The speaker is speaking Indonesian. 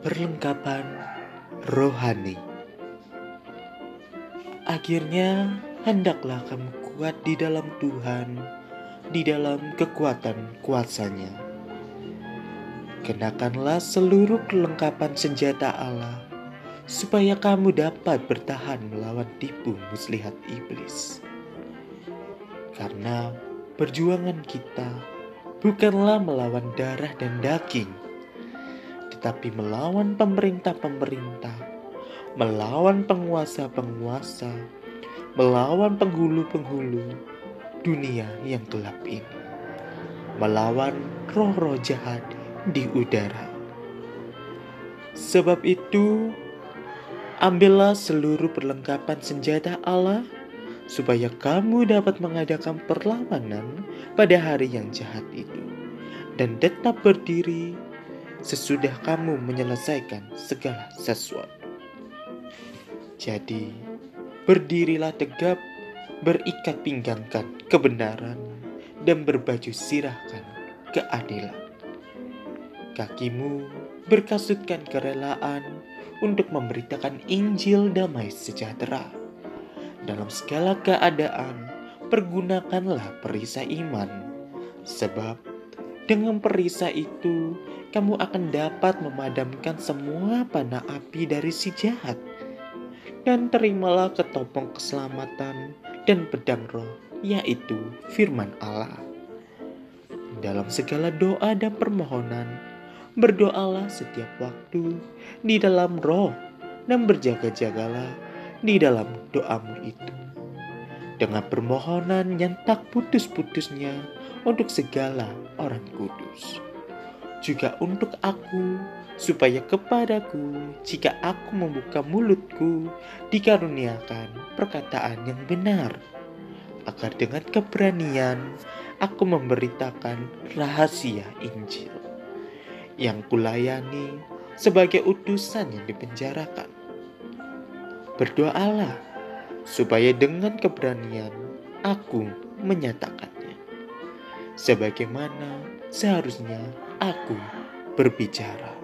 perlengkapan rohani. Akhirnya, hendaklah kamu kuat di dalam Tuhan, di dalam kekuatan kuasanya. Kenakanlah seluruh kelengkapan senjata Allah, supaya kamu dapat bertahan melawan tipu muslihat iblis. Karena perjuangan kita bukanlah melawan darah dan daging, tetapi melawan pemerintah-pemerintah, melawan penguasa-penguasa, melawan penghulu-penghulu dunia yang gelap ini, melawan roh-roh jahat di udara. Sebab itu, ambillah seluruh perlengkapan senjata Allah supaya kamu dapat mengadakan perlawanan pada hari yang jahat itu dan tetap berdiri sesudah kamu menyelesaikan segala sesuatu. Jadi, berdirilah tegap, berikat pinggangkan kebenaran, dan berbaju sirahkan keadilan. Kakimu berkasutkan kerelaan untuk memberitakan Injil damai sejahtera. Dalam segala keadaan, pergunakanlah perisai iman, sebab dengan perisai itu kamu akan dapat memadamkan semua panah api dari si jahat. Dan terimalah ketopong keselamatan dan pedang roh, yaitu firman Allah. Dalam segala doa dan permohonan, berdoalah setiap waktu di dalam roh dan berjaga-jagalah di dalam doamu itu. Dengan permohonan yang tak putus-putusnya untuk segala orang kudus. Juga untuk aku, supaya kepadaku, jika aku membuka mulutku, dikaruniakan perkataan yang benar, agar dengan keberanian aku memberitakan rahasia Injil yang kulayani sebagai utusan yang dipenjarakan. Berdoalah supaya dengan keberanian aku menyatakan sebagaimana seharusnya aku berbicara.